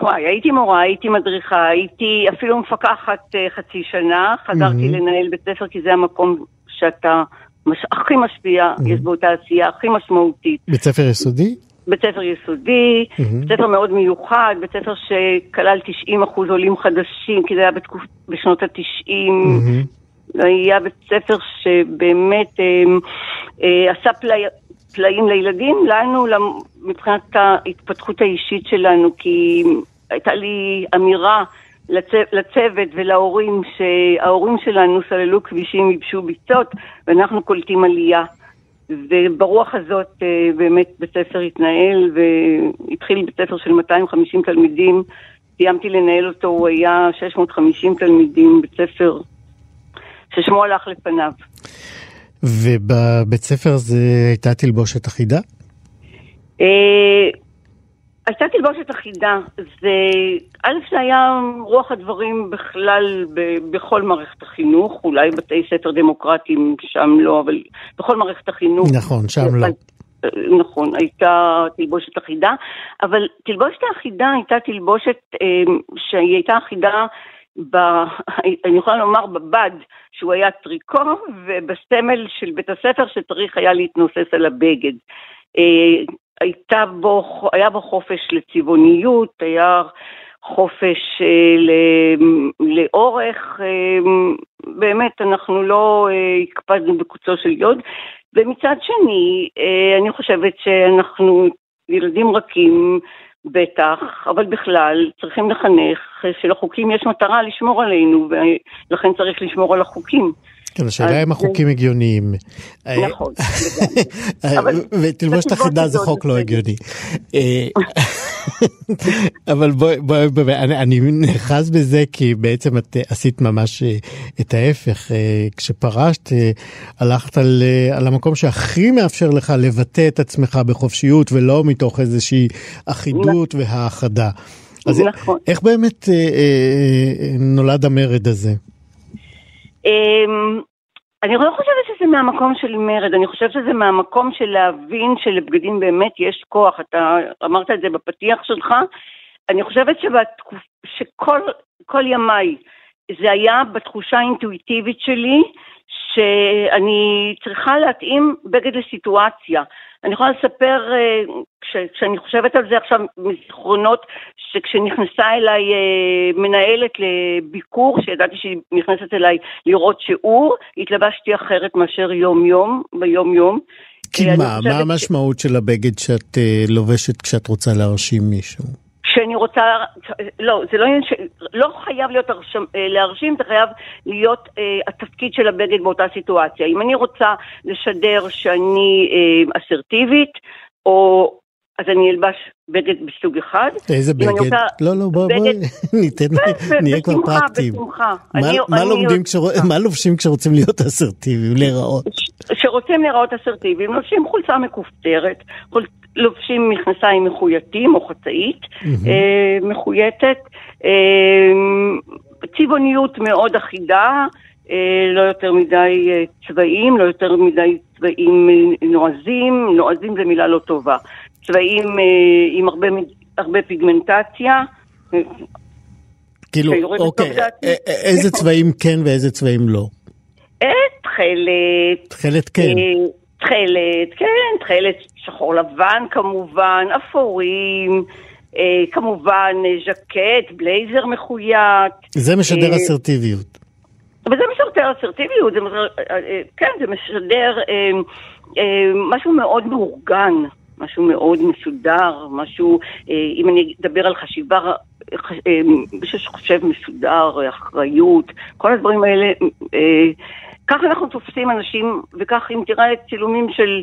וואי, אה, הייתי מורה, הייתי מדריכה, הייתי אפילו מפקחת אה, חצי שנה, חזרתי. לנהל בית ספר כי זה המקום שאתה מש... הכי משפיע, mm-hmm. יש בו את העשייה הכי משמעותית. בית ספר יסודי? בית ספר יסודי, mm-hmm. בית ספר מאוד מיוחד, בית ספר שכלל 90 אחוז עולים חדשים, כי זה היה בתקופ... בשנות ה-90. Mm-hmm. היה בית ספר שבאמת אה, אה, עשה פלי... פלאים לילדים, לנו, מבחינת ההתפתחות האישית שלנו, כי הייתה לי אמירה לצוות ולהורים שההורים שלנו סללו כבישים, ייבשו ביצות, ואנחנו קולטים עלייה. וברוח הזאת אה, באמת בית ספר התנהל והתחיל בית ספר של 250 תלמידים, סיימתי לנהל אותו, הוא היה 650 תלמידים, בית ספר ששמו הלך לפניו. ובבית ספר הזה הייתה תלבושת אחידה? אה, הייתה תלבושת אחידה, זה, א' זה היה רוח הדברים בכלל ב, בכל מערכת החינוך, אולי בתי ספר דמוקרטיים שם לא, אבל בכל מערכת החינוך. נכון, שם לא. נכון, הייתה תלבושת אחידה, אבל תלבושת האחידה הייתה תלבושת אה, שהיא הייתה אחידה, ב, אני יכולה לומר בבד, שהוא היה טריקו, ובסמל של בית הספר שצריך היה להתנוסס על הבגד. אה, הייתה בו, היה בו חופש לצבעוניות, היה חופש אה, לאורך, אה, באמת אנחנו לא אה, הקפדנו בקוצו של יוד, ומצד שני אה, אני חושבת שאנחנו ילדים רכים בטח, אבל בכלל צריכים לחנך שלחוקים יש מטרה לשמור עלינו ולכן צריך לשמור על החוקים. כן, השאלה אם החוקים הגיוניים. נכון. ותלבושת אחידה זה חוק לא הגיוני. אה, אבל בואי, אני נאחז בזה כי בעצם את עשית ממש אה, את ההפך. אה, כשפרשת, הלכת על המקום שהכי מאפשר לך לבטא את עצמך בחופשיות ולא מתוך איזושהי אחידות נכון. והאחדה. אז נכון. איך באמת נולד המרד הזה? אמ, אני לא חושבת שזה מהמקום של מרד, אני חושבת שזה מהמקום של להבין שלבגדים באמת יש כוח, אתה אמרת את זה בפתיח שלך, אני חושבת שבתקופ... שכל ימיי זה היה בתחושה האינטואיטיבית שלי שאני צריכה להתאים בגד לסיטואציה. אני יכולה לספר, אה, כש, כשאני חושבת על זה עכשיו, מזיכרונות, שכשנכנסה אליי אה, מנהלת לביקור, שידעתי שהיא נכנסת אליי לראות שיעור, התלבשתי אחרת מאשר יום-יום, ביום-יום. כי אה, מה, מה המשמעות ש... של הבגד שאת לובשת כשאת רוצה להרשים מישהו? שאני רוצה, לא, זה לא עניין ש... לא חייב להיות הרשם, להרשים, זה חייב להיות אה, התפקיד של הבגד באותה סיטואציה. אם אני רוצה לשדר שאני אה, אסרטיבית, או אז אני אלבש בגד בסוג אחד. איזה בגד? רוצה... לא, לא, בואי, בואי, ניתן, נהיה כבר פרקטיים. בשמחה, מה לובשים כשרוצים להיות אסרטיביים, להיראות? כשרוצים להיראות אסרטיביים, לובשים חולצה מכופתרת, לובשים מכנסיים מחויטים או חצאית אה, מחויטת, אה, צבעוניות מאוד אחידה, אה, לא יותר מדי צבעים, לא יותר מדי צבעים נועזים, נועזים זה מילה לא טובה, צבעים עם הרבה, הרבה פיגמנטציה. כאילו, אוקיי, איזה צבעים כן ואיזה צבעים לא? תכלת. תכלת כן. תכלת, כן, תכלת שחור לבן כמובן, אפורים, אה, כמובן אה, ז'קט, בלייזר מחויית. זה משדר אה, אסרטיביות. אבל זה משדר אסרטיביות, זה משדר, אה, אה, כן, זה משדר אה, אה, משהו מאוד מאורגן, משהו מאוד מסודר, משהו, אה, אם אני אדבר על חשיבה, אה, מישהו שחושב מסודר, אחריות, כל הדברים האלה, אה, ככה אנחנו תופסים אנשים, וכך אם תראה את צילומים של,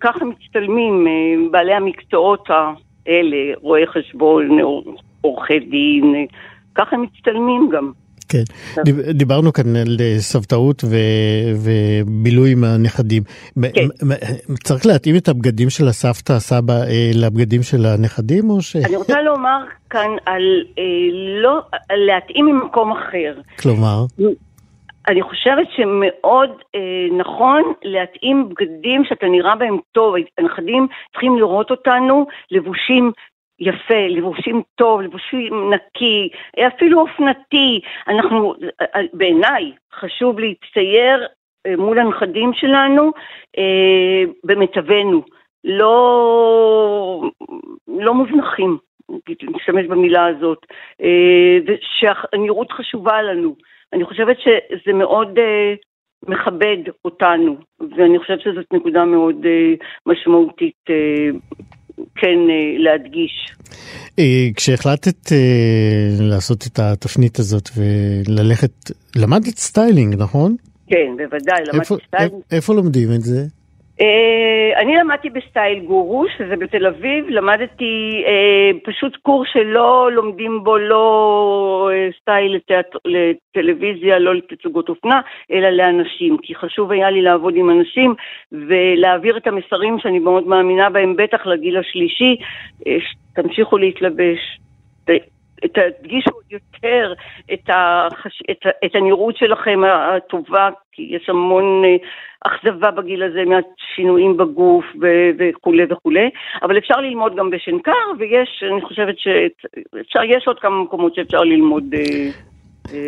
ככה מצטלמים אה, בעלי המקצועות האלה, רואי חשבון, עורכי דין, אה, ככה הם מצטלמים גם. כן, דיברנו כאן על אה, סבתאות ובילוי עם הנכדים. כן. צריך להתאים את הבגדים של הסבתא, הסבא, לבגדים של הנכדים או ש... אני רוצה לומר כאן על לא, על להתאים ממקום אחר. כלומר? אני חושבת שמאוד אה, נכון להתאים בגדים שאתה נראה בהם טוב. הנכדים צריכים לראות אותנו לבושים יפה, לבושים טוב, לבושים נקי, אפילו אופנתי. אנחנו, אה, בעיניי, חשוב להצטייר אה, מול הנכדים שלנו אה, במיטבנו, לא, לא מוזנחים. נשתמש במילה הזאת, אה, שהנראות חשובה לנו. אני חושבת שזה מאוד uh, מכבד אותנו, ואני חושבת שזאת נקודה מאוד uh, משמעותית uh, כן uh, להדגיש. אה, כשהחלטת אה, לעשות את התפנית הזאת וללכת, למדת סטיילינג, נכון? כן, בוודאי, למדתי סטיילינג. איפה לומדים את זה? אה, אני למדתי ב Style Guru, שזה בתל אביב, למדתי אה, פשוט קורס שלא לומדים בו לא אה, style לתיאט... לטלוויזיה, לא לתצוגות אופנה, אלא לאנשים, כי חשוב היה לי לעבוד עם אנשים ולהעביר את המסרים שאני מאוד מאמינה בהם, בטח לגיל השלישי, תמשיכו להתלבש, תדגישו יותר את, החש... את, את הנראות שלכם הטובה, כי יש המון אה, אכזבה בגיל הזה מהשינויים בגוף וכולי וכולי, אבל אפשר ללמוד גם בשנקר, ויש, אני חושבת שיש עוד כמה מקומות שאפשר ללמוד אה,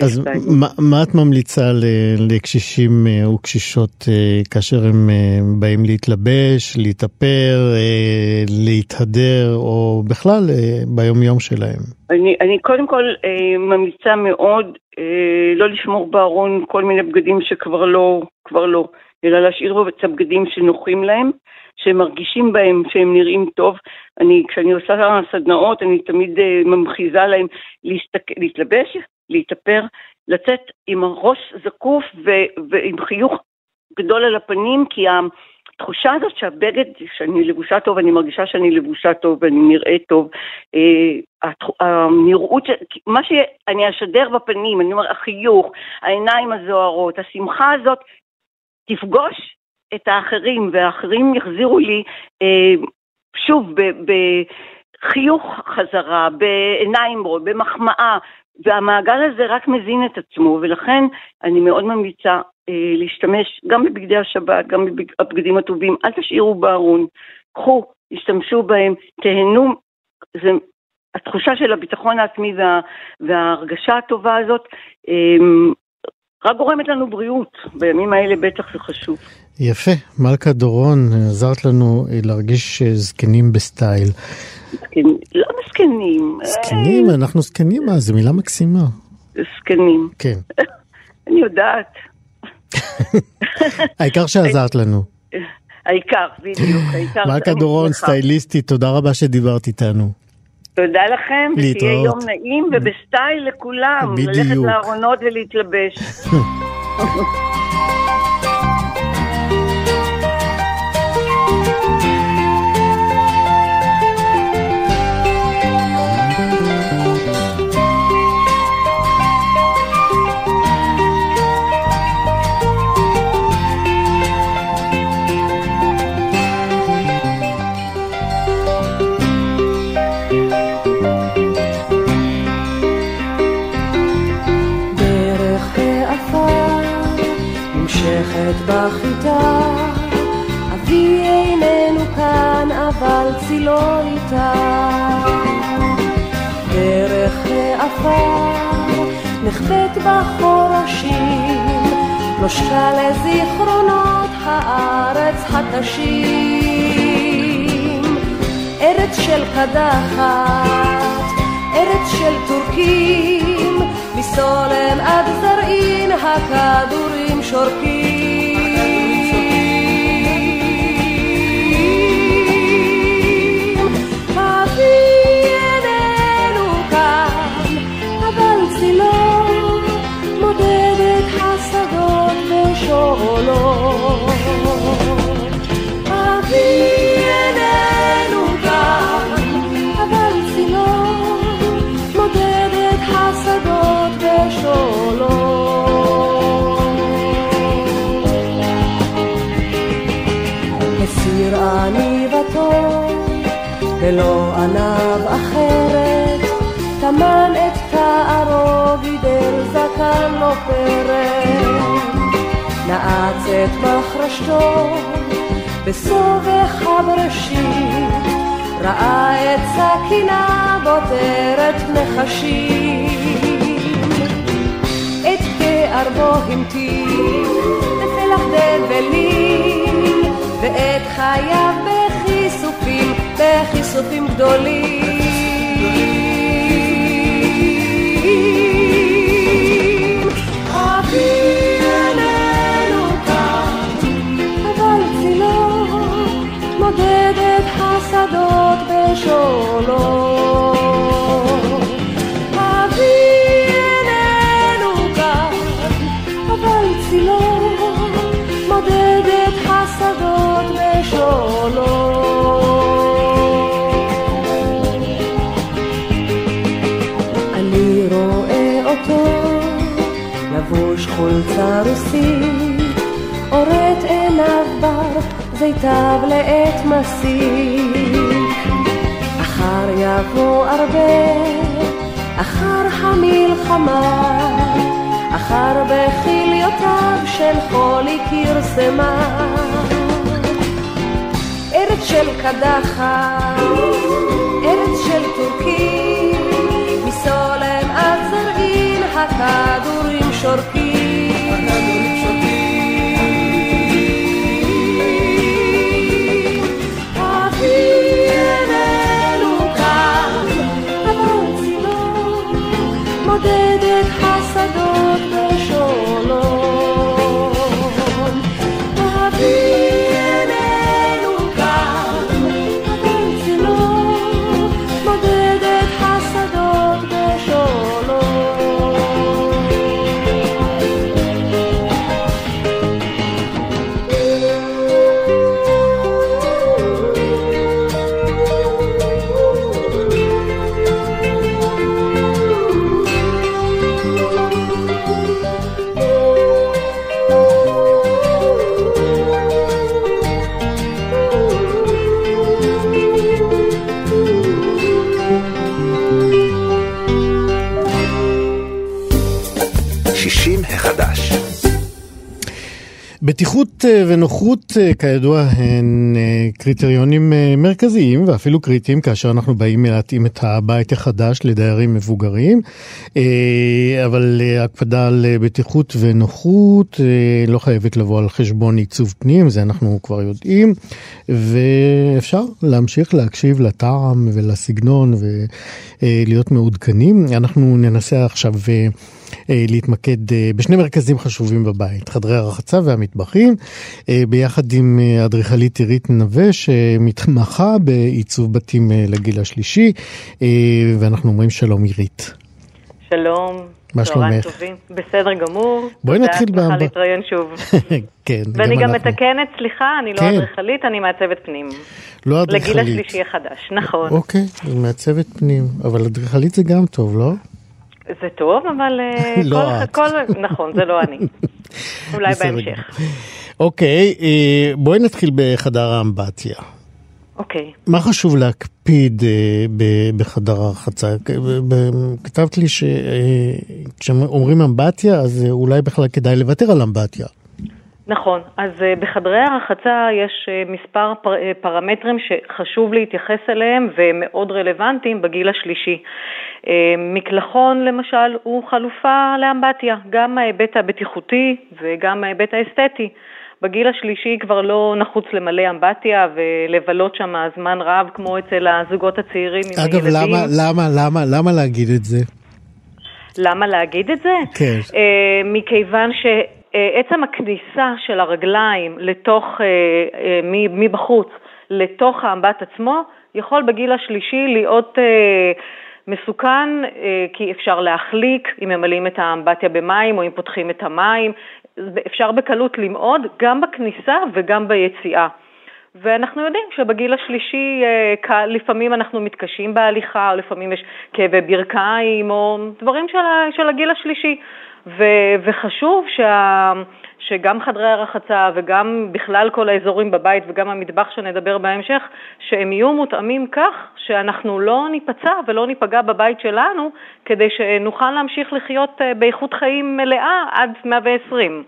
אז מה, מה את ממליצה לקשישים אה, וקשישות אה, כאשר הם אה, באים להתלבש, להתאפר, להתהדר, או בכלל ביומיום שלהם? אני, אני קודם כל ממליצה מאוד לא לשמור בארון כל מיני בגדים שכבר לא, כבר לא, אלא להשאיר בו את הבגדים שנוחים להם. שהם מרגישים בהם שהם נראים טוב. אני, כשאני עושה סדנאות, אני תמיד ממחיזה להם להסתק... להתלבש להתאפר, לצאת עם הראש זקוף ו- ועם חיוך גדול על הפנים, כי התחושה הזאת שהבגד, שאני לבושה טוב, אני מרגישה שאני לבושה טוב ואני נראית טוב, אה, הנראות, מה שאני אשדר בפנים, אני אומר, החיוך, העיניים הזוהרות, השמחה הזאת, תפגוש את האחרים, והאחרים יחזירו לי, אה, שוב, בחיוך חזרה, בעיניים במחמאה, והמעגל הזה רק מזין את עצמו, ולכן אני מאוד ממליצה אה, להשתמש גם בבגדי השבת, גם בבגדים הטובים, אל תשאירו בארון, קחו, השתמשו בהם, תהנו, זה, התחושה של הביטחון העצמי וה, וההרגשה הטובה הזאת אה, רק גורמת לנו בריאות, בימים האלה בטח זה חשוב. יפה, מלכה דורון, עזרת לנו אה, להרגיש אה, זקנים בסטייל. לא זקנים. זקנים, אנחנו זקנים, מה, זו מילה מקסימה. זקנים. כן. אני יודעת. העיקר שעזרת לנו. העיקר, בדיוק, העיקר. מלכה דורון, סטייליסטית, תודה רבה שדיברת איתנו. תודה לכם, ושיהיה יום נעים ובסטייל לכולם. בדיוק. ללכת לארונות ולהתלבש. בחורשים, נושקה לזיכרונות הארץ הקשים. ארץ של קדחת, ארץ של טורקים, מסולם עד זרעין הכדורים שורקים. ולא ענב אחרת, טמן את תערו גידל זקן לו פרק. נעץ את מחרשתו בסובך הבראשית, ראה את סכינה בוטרת נחשים. את קערבו המתין לפלח דבלים, ואת חייו בכיסופים גדולים. השדות בשולו חולצה רוסית, אורת עיניו בר, זיתיו לעת מסיק. אחר יבוא הרבה, אחר המלחמה, אחר בכליותיו של חולי כרסמה. ארץ של קדחת, ארץ של טורקים, מסולם עד זרעין הכדורים שורקים. בטיחות אה, ונוחות, אה, כידוע, הן אה, קריטריונים מרכזיים ואפילו קריטיים כאשר אנחנו באים להתאים את הבית החדש לדיירים מבוגרים, אבל הקפדה על בטיחות ונוחות לא חייבת לבוא על חשבון עיצוב פנים, זה אנחנו כבר יודעים, ואפשר להמשיך להקשיב לטעם ולסגנון ולהיות מעודכנים. אנחנו ננסה עכשיו להתמקד אה, בשני מרכזים חשובים בבית, חדרי הרחצה והמטבחים, אה, ביחד עם אה, אדריכלית עירית נווה שמתמחה בעיצוב בתים אה, לגיל השלישי, אה, ואנחנו אומרים שלום עירית. שלום, מה שלומך? טובים. בסדר גמור. בואי נתחיל תודה, שמחה באמב- להתראיין שוב. כן, ואני גם אנחנו. מתקנת, סליחה, אני לא כן. אדריכלית, אני מעצבת פנים. לא לגיל אדריכלית. השלישי החדש, נכון. אוקיי, מעצבת פנים, אבל אדריכלית זה גם טוב, לא? זה טוב, אבל אה, לא כל- את. כל- נכון, זה לא אני. אולי בהמשך. אוקיי, אה, בואי נתחיל בחדר האמבטיה. אוקיי. מה חשוב להקפיד אה, בחדר הרחצה? כתבת לי שכשאומרים אמבטיה, אז אולי בכלל כדאי לוותר על אמבטיה. נכון, אז אה, בחדרי הרחצה יש אה, מספר פר, אה, פרמטרים שחשוב להתייחס אליהם והם מאוד רלוונטיים בגיל השלישי. מקלחון למשל הוא חלופה לאמבטיה, גם ההיבט הבטיחותי וגם ההיבט האסתטי. בגיל השלישי כבר לא נחוץ למלא אמבטיה ולבלות שם זמן רב כמו אצל הזוגות הצעירים עם אגב, הילדים. למה, למה, למה, למה להגיד את זה? למה להגיד את זה? כן. אה, מכיוון שעצם הכניסה של הרגליים לתוך, אה, אה, מבחוץ לתוך האמבט עצמו, יכול בגיל השלישי להיות אה, מסוכן, אה, כי אפשר להחליק אם ממלאים את האמבטיה במים או אם פותחים את המים. אפשר בקלות למעוד גם בכניסה וגם ביציאה. ואנחנו יודעים שבגיל השלישי אה, לפעמים אנחנו מתקשים בהליכה, או לפעמים יש כאבי ברכיים, או דברים של, של הגיל השלישי. ו, וחשוב שה, שגם חדרי הרחצה וגם בכלל כל האזורים בבית וגם המטבח שנדבר בהמשך, שהם יהיו מותאמים כך שאנחנו לא ניפצע ולא ניפגע בבית שלנו, כדי שנוכל להמשיך לחיות אה, באיכות חיים מלאה עד 120.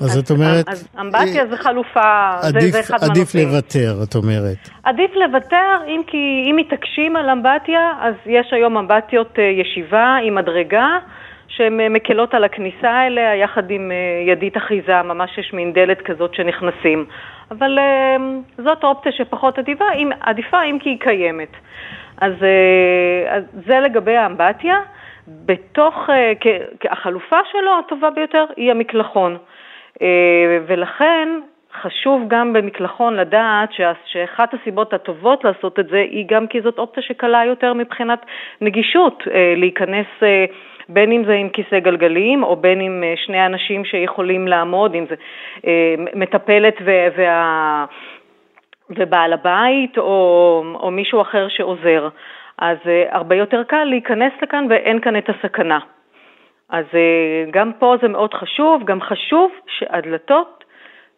אז זאת אומרת, אז אמבטיה זה חלופה, זה, עדיף, זה אחד עדיף מהנושאים. לוותר, את אומרת. עדיף לוותר, אם כי אם מתעקשים על אמבטיה, אז יש היום אמבטיות אה, ישיבה עם מדרגה, שהן אה, מקלות על הכניסה אליה, יחד עם אה, ידית אחיזה, ממש יש מין דלת כזאת שנכנסים. אבל אה, זאת אופציה שפחות עדיפה, אם, עדיפה אם כי היא קיימת. אז, אז זה לגבי האמבטיה. בתוך, החלופה שלו הטובה ביותר היא המקלחון. ולכן חשוב גם במקלחון לדעת שאחת הסיבות הטובות לעשות את זה היא גם כי זאת אופציה שקלה יותר מבחינת נגישות, להיכנס בין אם זה עם כיסא גלגלים או בין אם אה, שני אנשים שיכולים לעמוד, אם זה אה, מטפלת ו- וה... ובעל הבית או, או מישהו אחר שעוזר. אז uh, הרבה יותר קל להיכנס לכאן ואין כאן את הסכנה. אז אה, גם פה זה מאוד חשוב, גם חשוב שהדלתות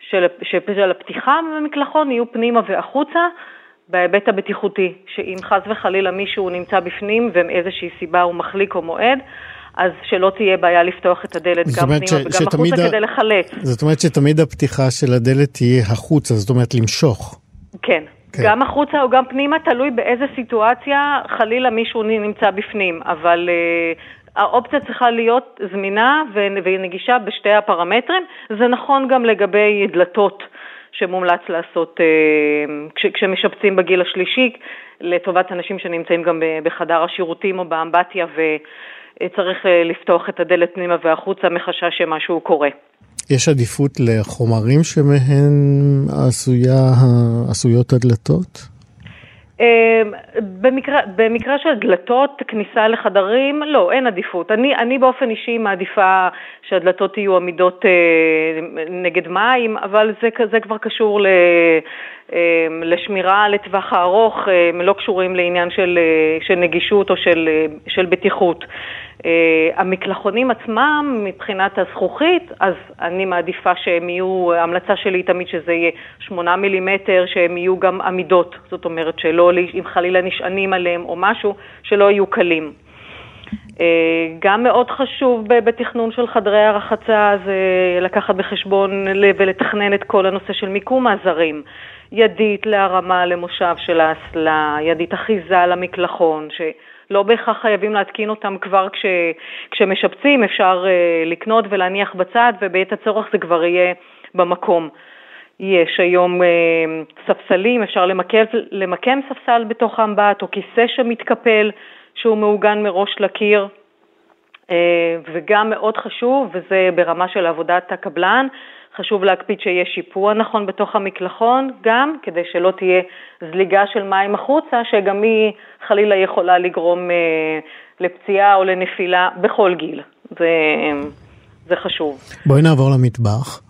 של, של הפתיחה במקלחון יהיו פנימה והחוצה בהיבט הבטיחותי, שאם חס וחלילה מישהו נמצא בפנים ומאיזושהי סיבה הוא מחליק או מועד, אז שלא תהיה בעיה לפתוח את הדלת גם פנימה ש- וגם החוצה ה- כדי לחלץ. זאת אומרת שתמיד הפתיחה של הדלת תהיה החוצה, זאת אומרת למשוך. כן. כן. גם החוצה או גם פנימה, תלוי באיזה סיטואציה חלילה מישהו נמצא בפנים, אבל uh, האופציה צריכה להיות זמינה ו- ונגישה בשתי הפרמטרים. זה נכון גם לגבי דלתות שמומלץ לעשות uh, כש- כשמשפצים בגיל השלישי, לטובת אנשים שנמצאים גם בחדר השירותים או באמבטיה וצריך uh, לפתוח את הדלת פנימה והחוצה מחשש שמשהו קורה. יש עדיפות לחומרים שמהן עשויה, עשויות הדלתות? אה, במקרה, במקרה של דלתות, כניסה לחדרים, לא, אין עדיפות. אני, אני באופן אישי מעדיפה שהדלתות יהיו עמידות אה, נגד מים, אבל זה, זה כבר קשור ל, אה, לשמירה לטווח הארוך, אה, הם לא קשורים לעניין של, אה, של נגישות או של, אה, של בטיחות. אה, המקלחונים עצמם, מבחינת הזכוכית, אז אני מעדיפה שהם יהיו, ההמלצה שלי תמיד שזה יהיה 8 מילימטר, שהם יהיו גם עמידות, זאת אומרת שלא, אם חלילה נשענים עליהם או משהו, שלא יהיו קלים. אה, גם מאוד חשוב בתכנון של חדרי הרחצה זה לקחת בחשבון ולתכנן את כל הנושא של מיקום העזרים. ידית להרמה למושב של האסלה, ידית אחיזה למקלחון, שלא בהכרח חייבים להתקין אותם כבר כש, כשמשפצים, אפשר uh, לקנות ולהניח בצד ובעת הצורך זה כבר יהיה במקום. יש היום uh, ספסלים, אפשר למקם, למקם ספסל בתוך האמבט או כיסא שמתקפל שהוא מעוגן מראש לקיר. אה, וגם מאוד חשוב, וזה ברמה של עבודת הקבלן, חשוב להקפיד שיהיה שיפוע נכון בתוך המקלחון, גם כדי שלא תהיה זליגה של מים החוצה, שגם היא חלילה יכולה לגרום אה, לפציעה או לנפילה בכל גיל. זה, זה חשוב. בואי נעבור למטבח.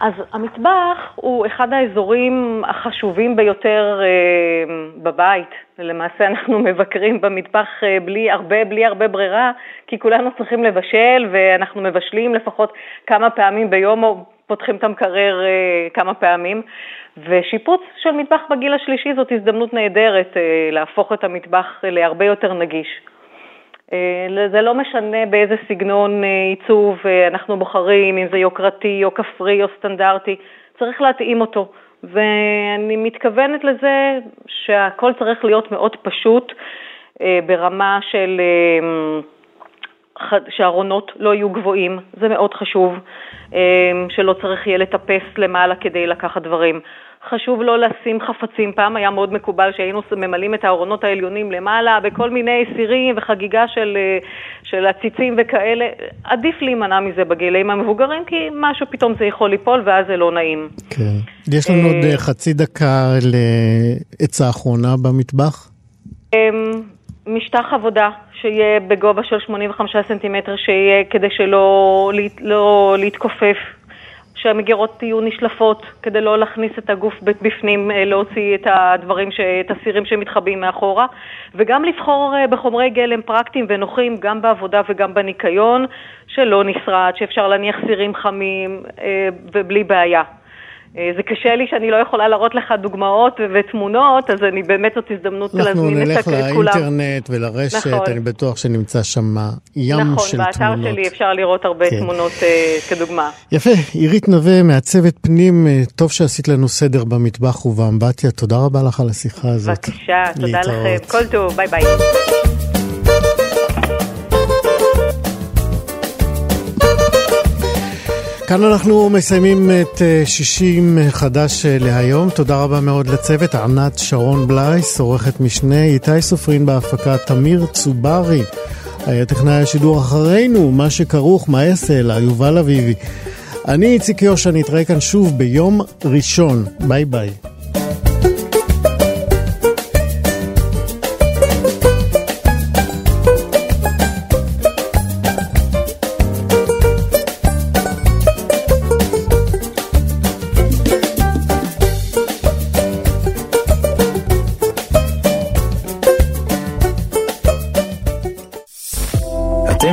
אז המטבח הוא אחד האזורים החשובים ביותר אה, בבית. למעשה אנחנו מבקרים במטבח אה, בלי הרבה, בלי הרבה ברירה, כי כולנו צריכים לבשל ואנחנו מבשלים לפחות כמה פעמים ביום או פותחים את המקרר אה, כמה פעמים. ושיפוץ של מטבח בגיל השלישי זאת הזדמנות נהדרת אה, להפוך את המטבח להרבה יותר נגיש. אה, זה לא משנה באיזה סגנון אה, עיצוב אה, אנחנו בוחרים, אם זה יוקרתי או כפרי או סטנדרטי, צריך להתאים אותו. ואני מתכוונת לזה שהכל צריך להיות מאוד פשוט ברמה של שהארונות לא יהיו גבוהים, זה מאוד חשוב, שלא צריך יהיה לטפס למעלה כדי לקחת דברים. חשוב לא לשים חפצים. פעם היה מאוד מקובל שהיינו ממלאים את הארונות העליונים למעלה בכל מיני סירים וחגיגה של, של עציצים וכאלה. עדיף להימנע מזה בגילים המבוגרים, כי משהו פתאום זה יכול ליפול ואז זה לא נעים. כן. יש לנו עוד חצי דקה לעצה אחרונה במטבח. משטח עבודה שיהיה בגובה של 85 סנטימטר, שיהיה כדי שלא לא להתכופף. שהמגירות יהיו נשלפות כדי לא להכניס את הגוף בפנים, להוציא את הדברים. את הסירים שמתחבאים מאחורה, וגם לבחור בחומרי גלם פרקטיים ונוחים גם בעבודה וגם בניקיון, שלא נשרד, שאפשר להניח סירים חמים ובלי בעיה. זה קשה לי שאני לא יכולה להראות לך דוגמאות ותמונות, אז אני באמת זאת הזדמנות להזמין את כולם. אנחנו נלך לאינטרנט ולרשת, נכון. אני בטוח שנמצא שם ים נכון, של תמונות. נכון, באתר שלי אפשר לראות הרבה כן. תמונות uh, כדוגמה. יפה, עירית נווה, מעצבת פנים, טוב שעשית לנו סדר במטבח ובאמבטיה, תודה רבה לך על השיחה הזאת. בבקשה, תודה להתראות. לכם, כל טוב, ביי ביי. כאן אנחנו מסיימים את 60 חדש להיום. תודה רבה מאוד לצוות, ענת שרון בלייס, עורכת משנה, איתי סופרין בהפקה, תמיר צוברי, טכנאי השידור אחרינו, מה שכרוך, מה לה, יובל אביבי. אני איציק יושע, נתראה כאן שוב ביום ראשון. ביי ביי.